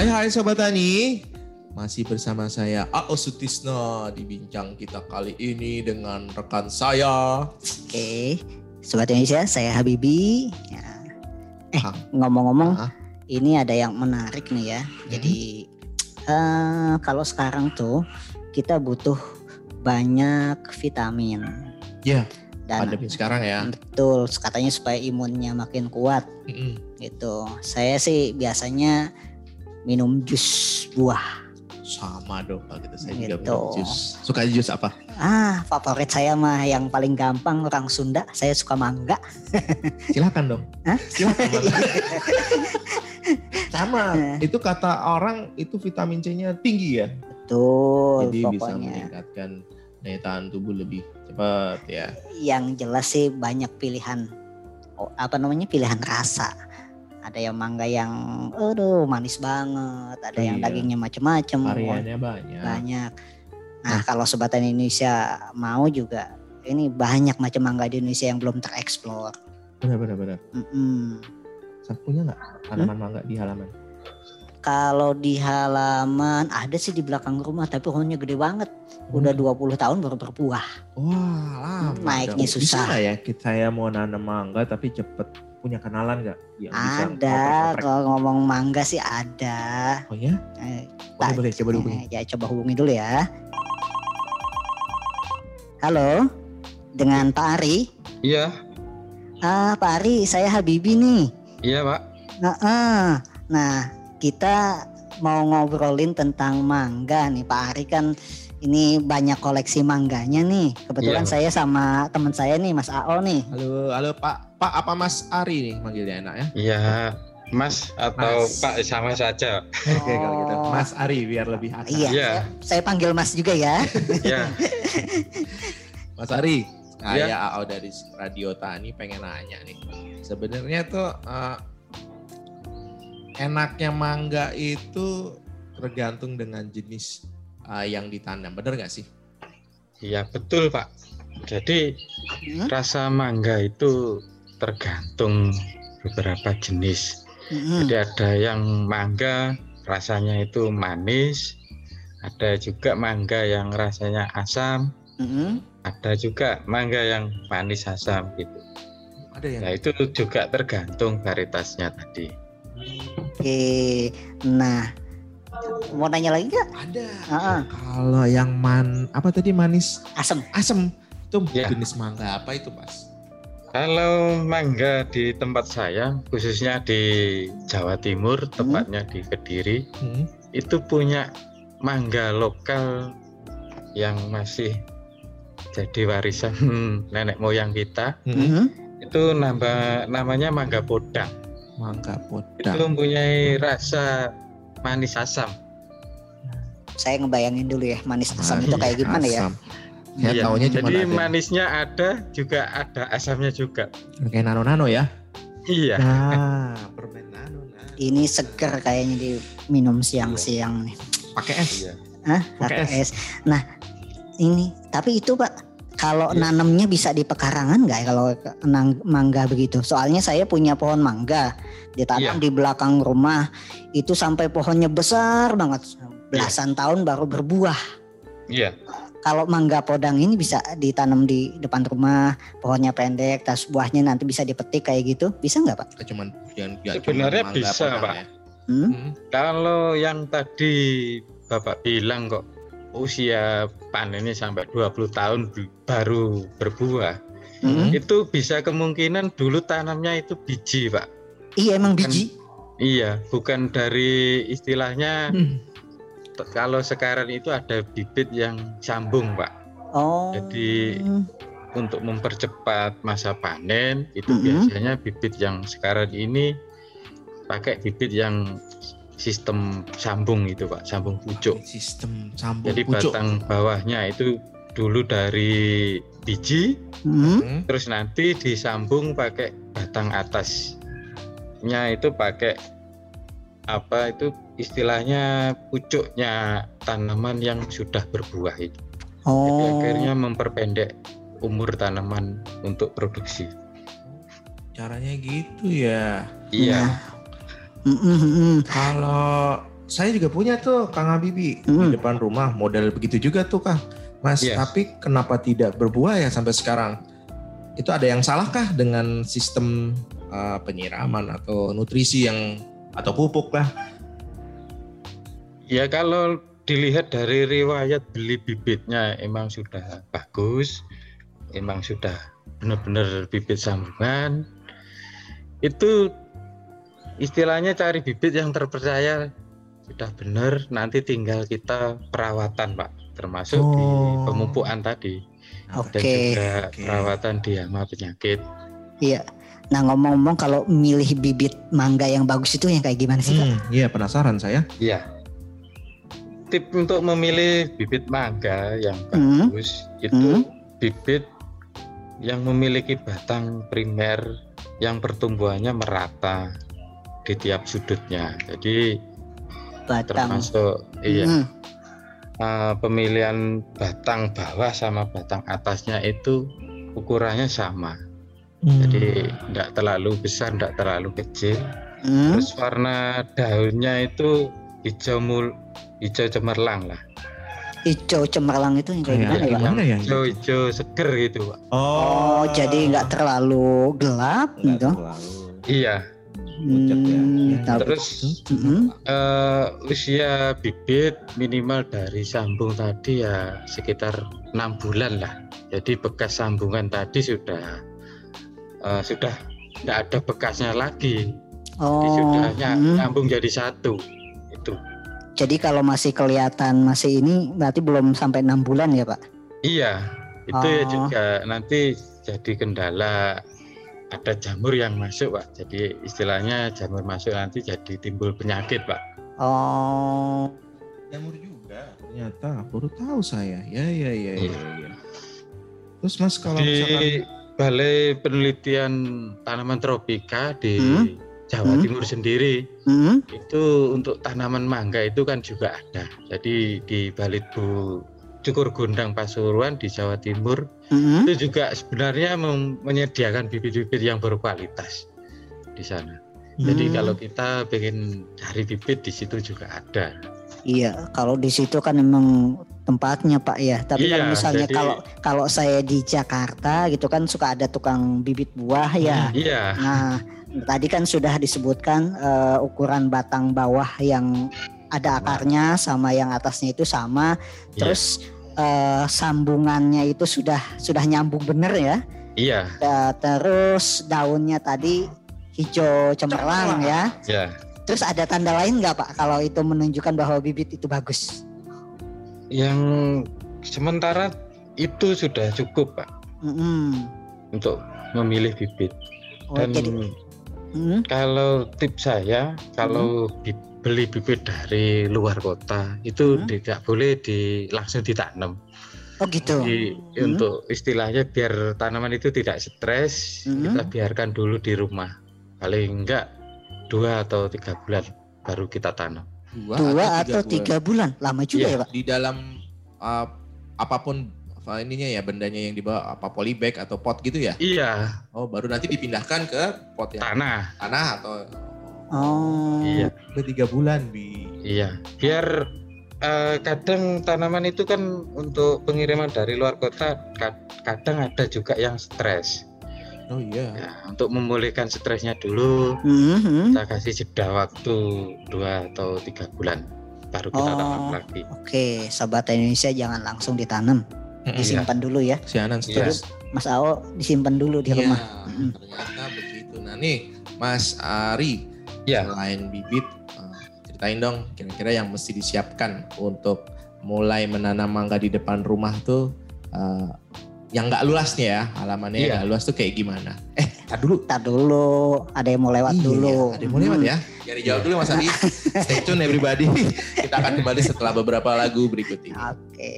Hai hai Sobat Tani, masih bersama saya A.O. Sutisno di bincang kita kali ini dengan rekan saya. Oke, Sobat Indonesia, saya Habibi. Ya. Eh, ngomong-ngomong, Ah. ini ada yang menarik nih ya. Jadi, eh, kalau sekarang tuh kita butuh banyak vitamin. Ya, Dan pandemi sekarang ya. betul, katanya supaya imunnya makin kuat Mm-mm. gitu. Saya sih biasanya minum jus buah. Sama dong kalau gitu saya juga Gitu. minum jus. Suka jus apa? Ah, favorit saya mah yang paling gampang orang Sunda. Saya suka mangga. Silakan dong. Hah? Silakan. Sama, itu kata orang itu vitamin C-nya tinggi ya. Betul, Jadi bisa pokoknya. meningkatkan daya tahan tubuh lebih cepat ya. yang jelas sih banyak pilihan oh, apa namanya pilihan rasa ada yang mangga yang aduh manis banget ada yang Iya. dagingnya macem-macem Variannya banyak. banyak nah kalau sebatan Indonesia mau juga ini banyak macam mangga di Indonesia yang belum tereksplor Benar benar benar. Mm-mm. Saya punya nggak tanaman mangga di halaman? Kalau di halaman ada sih di belakang rumah tapi pohonnya gede banget udah 20 tahun baru berbuah Wah, lama Naiknya dong. susah. Bisa nggak ya kita saya mau nanam mangga tapi cepet punya kenalan nggak? Bisa ada kalau ngomong mangga sih ada Oh ya? Eh, Boleh boleh coba dihubungi. Eh, Ya coba hubungi dulu ya. Halo, dengan Pak Ari. Iya, Ah, Pak Ari, saya Habibi nih. iya Pak. Nah, ah. nah, kita mau ngobrolin tentang mangga nih, Pak Ari kan ini banyak koleksi mangganya nih. Kebetulan Iya. saya sama teman saya nih, Mas AO nih. Halo, halo Pak. Pak apa Mas Ari nih manggilnya enak ya? Iya, Mas atau Mas. Pak sama saja. Oke kalau gitu. Oh. Mas Ari biar lebih akrab. Iya, Iya. saya, saya panggil Mas juga ya. Iya, Mas Ari, saya Iya. AO dari Radio Tani pengen nanya nih. Sebenarnya tuh eh, enaknya mangga itu tergantung dengan jenis eh, yang ditanam. Bener nggak sih? iya betul Pak. Jadi Hmm? rasa mangga itu tergantung beberapa jenis. Mm-mm. Jadi ada yang mangga rasanya itu manis, ada juga mangga yang rasanya asam, Mm-mm. ada juga mangga yang manis asam gitu. Ada yang Nah itu juga tergantung varietasnya tadi. Oke, nah mau nanya lagi nggak? ada. Ah, Kalau yang man apa tadi manis asem. asam itu Ya. jenis mangga apa itu Mas? Kalau mangga di tempat saya, khususnya di Jawa Timur, tepatnya di Kediri, Hmm. itu punya mangga lokal yang masih jadi warisan nenek moyang kita. Hmm. Mhm. Itu nambah namanya mangga podang. Mangga Itu podang. mempunyai rasa manis asam. Saya ngebayangin dulu ya manis asam itu Manis kayak gimana ya? asam. Saya Iya, taunya cuma Jadi ada manisnya ada, juga ada asamnya juga. kayak nano-nano ya. Iya. Nah, permen nano. Nah. Ini seger kayaknya diminum siang-siang nih. Pakai es. Hah? Pakai Pakai es. Nah, ini tapi itu Pak kalau Iya. nanemnya bisa di pekarangan nggak ya kalau nang- mangga begitu? Soalnya saya punya pohon mangga ditanam Iya. di belakang rumah itu sampai pohonnya besar banget belasan tahun baru berbuah. Iya. Kalau mangga podang ini bisa ditanam di depan rumah, pohonnya pendek, tas buahnya nanti bisa dipetik kayak gitu, bisa nggak pak? Cuman jangan nggak Sebenarnya cuman bisa, podang Pak. ya. Hmm? Hmm. Kalau yang tadi Bapak bilang kok usia panennya sampai 20 tahun baru berbuah. Hmm? Itu bisa kemungkinan dulu tanamnya itu biji, Pak. Iya emang Kan- biji. Iya, bukan dari istilahnya Hmm. kalau sekarang itu ada bibit yang sambung, Pak. Oh. Jadi untuk mempercepat masa panen itu Mhm. biasanya bibit yang sekarang ini pakai bibit yang sistem sambung itu, Pak, sambung pucuk. Sistem sambung Jadi pucuk. batang bawahnya itu dulu dari biji, Hmm? Hmm. terus nanti disambung pakai batang atasnya itu pakai apa itu istilahnya pucuknya tanaman yang sudah berbuah itu. Jadi Oh. akhirnya memperpendek umur tanaman untuk produksi. Caranya gitu ya. Iya, Nah. Mm, mm, mm. Kalau saya juga punya tuh Kang Habibi Hmm. di depan rumah model begitu juga tuh Kang. Mas, Yes. tapi kenapa tidak berbuah ya sampai sekarang? Itu ada yang salahkah dengan sistem uh, penyiraman atau nutrisi yang atau pupuk lah? Ya kalau dilihat dari riwayat beli bibitnya emang sudah bagus, emang sudah benar-benar bibit sambungan. Itu istilahnya cari bibit yang terpercaya sudah benar, nanti tinggal kita perawatan Pak, termasuk di Oh. pemupukan tadi dan Oke. juga oke. perawatan di hama penyakit. Iya. Nah ngomong-ngomong kalau milih bibit mangga yang bagus itu yang kayak gimana sih Kak? Hmm, iya penasaran saya. Iya. Tip untuk memilih bibit mangga yang Hmm. bagus itu Hmm. bibit yang memiliki batang primer yang pertumbuhannya merata di tiap sudutnya. Jadi Batang. termasuk iya Hmm. eh, pemilihan batang bawah sama batang atasnya itu ukurannya sama. Jadi tidak terlalu besar, tidak terlalu kecil. Hmm. Terus warna daunnya itu hijau mul hijau cemerlang lah. Hijau cemerlang itu yang kayak gimana ya? Gimana ya? Hijau hijau seger gitu, Pak. Oh, jadi nggak terlalu gelap gitu. terlalu Iya. Pucat ya. Hmm, Ya, tahu. Terus Hmm. eh, usia bibit minimal dari sambung tadi ya sekitar enam bulan lah. Jadi bekas sambungan tadi sudah eh, sudah tidak ada bekasnya lagi. Jadi Oh, sudah ny- hmm. nyambung jadi satu. Itu. jadi kalau masih kelihatan masih ini berarti belum sampai enam bulan ya Pak? Iya. Itu ya Oh. juga nanti jadi kendala ada jamur yang masuk, Pak. Jadi istilahnya jamur masuk nanti jadi timbul penyakit, Pak. Oh, Jamur juga ternyata baru tahu saya. Ya ya ya ya. Iya. ya. Terus Mas kalau misalkan di Balai Penelitian Tanaman Tropika di Hmm. Jawa Hmm. Timur sendiri hmm. itu untuk tanaman mangga itu kan juga ada. Jadi di Balitbu Cukur Gondang Pasuruan di Jawa Timur Hmm. itu juga sebenarnya menyediakan bibit-bibit yang berkualitas di sana. Jadi Hmm. kalau kita pengen cari bibit di situ juga ada. Iya, kalau di situ kan memang tempatnya Pak ya. Tapi kalau Iya, misalnya jadi- kalau kalau saya di Jakarta gitu kan suka ada tukang bibit buah ya. Iya, Nah, tadi kan sudah disebutkan eh, ukuran batang bawah yang ada akarnya sama yang atasnya itu sama. Iya. Terus eh, sambungannya itu sudah sudah nyambung bener ya. iya, Da- terus daunnya tadi hijau cemerlang ya. ya. Terus ada tanda lain nggak Pak kalau itu menunjukkan bahwa bibit itu bagus? Yang sementara itu sudah cukup, Pak, Mm-mm. untuk memilih bibit. Oh, Dan jadi, mm, kalau tips saya, kalau bi- beli bibit dari luar kota itu Hmm. tidak boleh di langsung ditanam. oh gitu. Jadi Hmm. untuk istilahnya biar tanaman itu tidak stres, Hmm. kita biarkan dulu di rumah. Paling enggak dua atau tiga bulan baru kita tanam. Dua atau tiga bulan, lama juga Iya. ya Pak. di dalam uh, apa pun apa ininya ya bendanya yang dibawa apa polybag atau pot gitu ya Iya, oh baru nanti dipindahkan ke pot yang tanah. tanah atau Oh, Iya, udah tiga bulan bi iya. Biar eh, kadang tanaman itu kan untuk pengiriman dari luar kota kad- kadang ada juga yang stres. oh iya Ya, untuk memulihkan stresnya dulu, Mhm. kita kasih jeda waktu dua atau tiga bulan baru kita Oh. tanam lagi. Oke, sobat Indonesia jangan langsung ditanam, Iya. disimpan dulu ya. sianan stres Mas Ao disimpan dulu di Iya, rumah. ternyata begitu nah nih Mas Ari Ya, selain bibit uh, ceritain dong kira-kira yang mesti disiapkan untuk mulai menanam mangga di depan rumah tuh uh, yang nggak luas nih ya halamannya yang Iya. nggak luas tuh kayak gimana eh tar dulu Ntar dulu, ada yang mau lewat Iya, dulu. ada yang mau lewat Hmm. ya biar dijawab dulu Mas Ari stay tune everybody kita akan kembali setelah beberapa lagu berikut ini Oke.